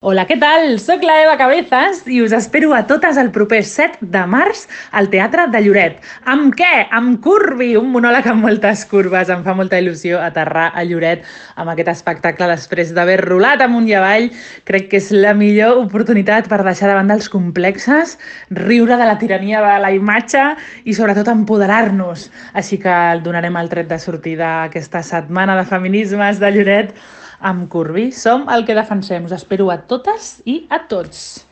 Hola, què tal? Soc la Eva Cabezas i us espero a totes el proper 7 de març al Teatre de Lloret. Amb què? Amb Curvi, un monòleg amb moltes curves. Em fa molta il·lusió aterrar a Lloret amb aquest espectacle després d'haver rolat amunt i avall. Crec que és la millor oportunitat per deixar de banda els complexes, riure de la tirania de la imatge i sobretot empoderar-nos. Així que donarem el tret de sortida aquesta setmana de feminismes de Lloret amb Corbí. Som el que defensem. Us espero a totes i a tots.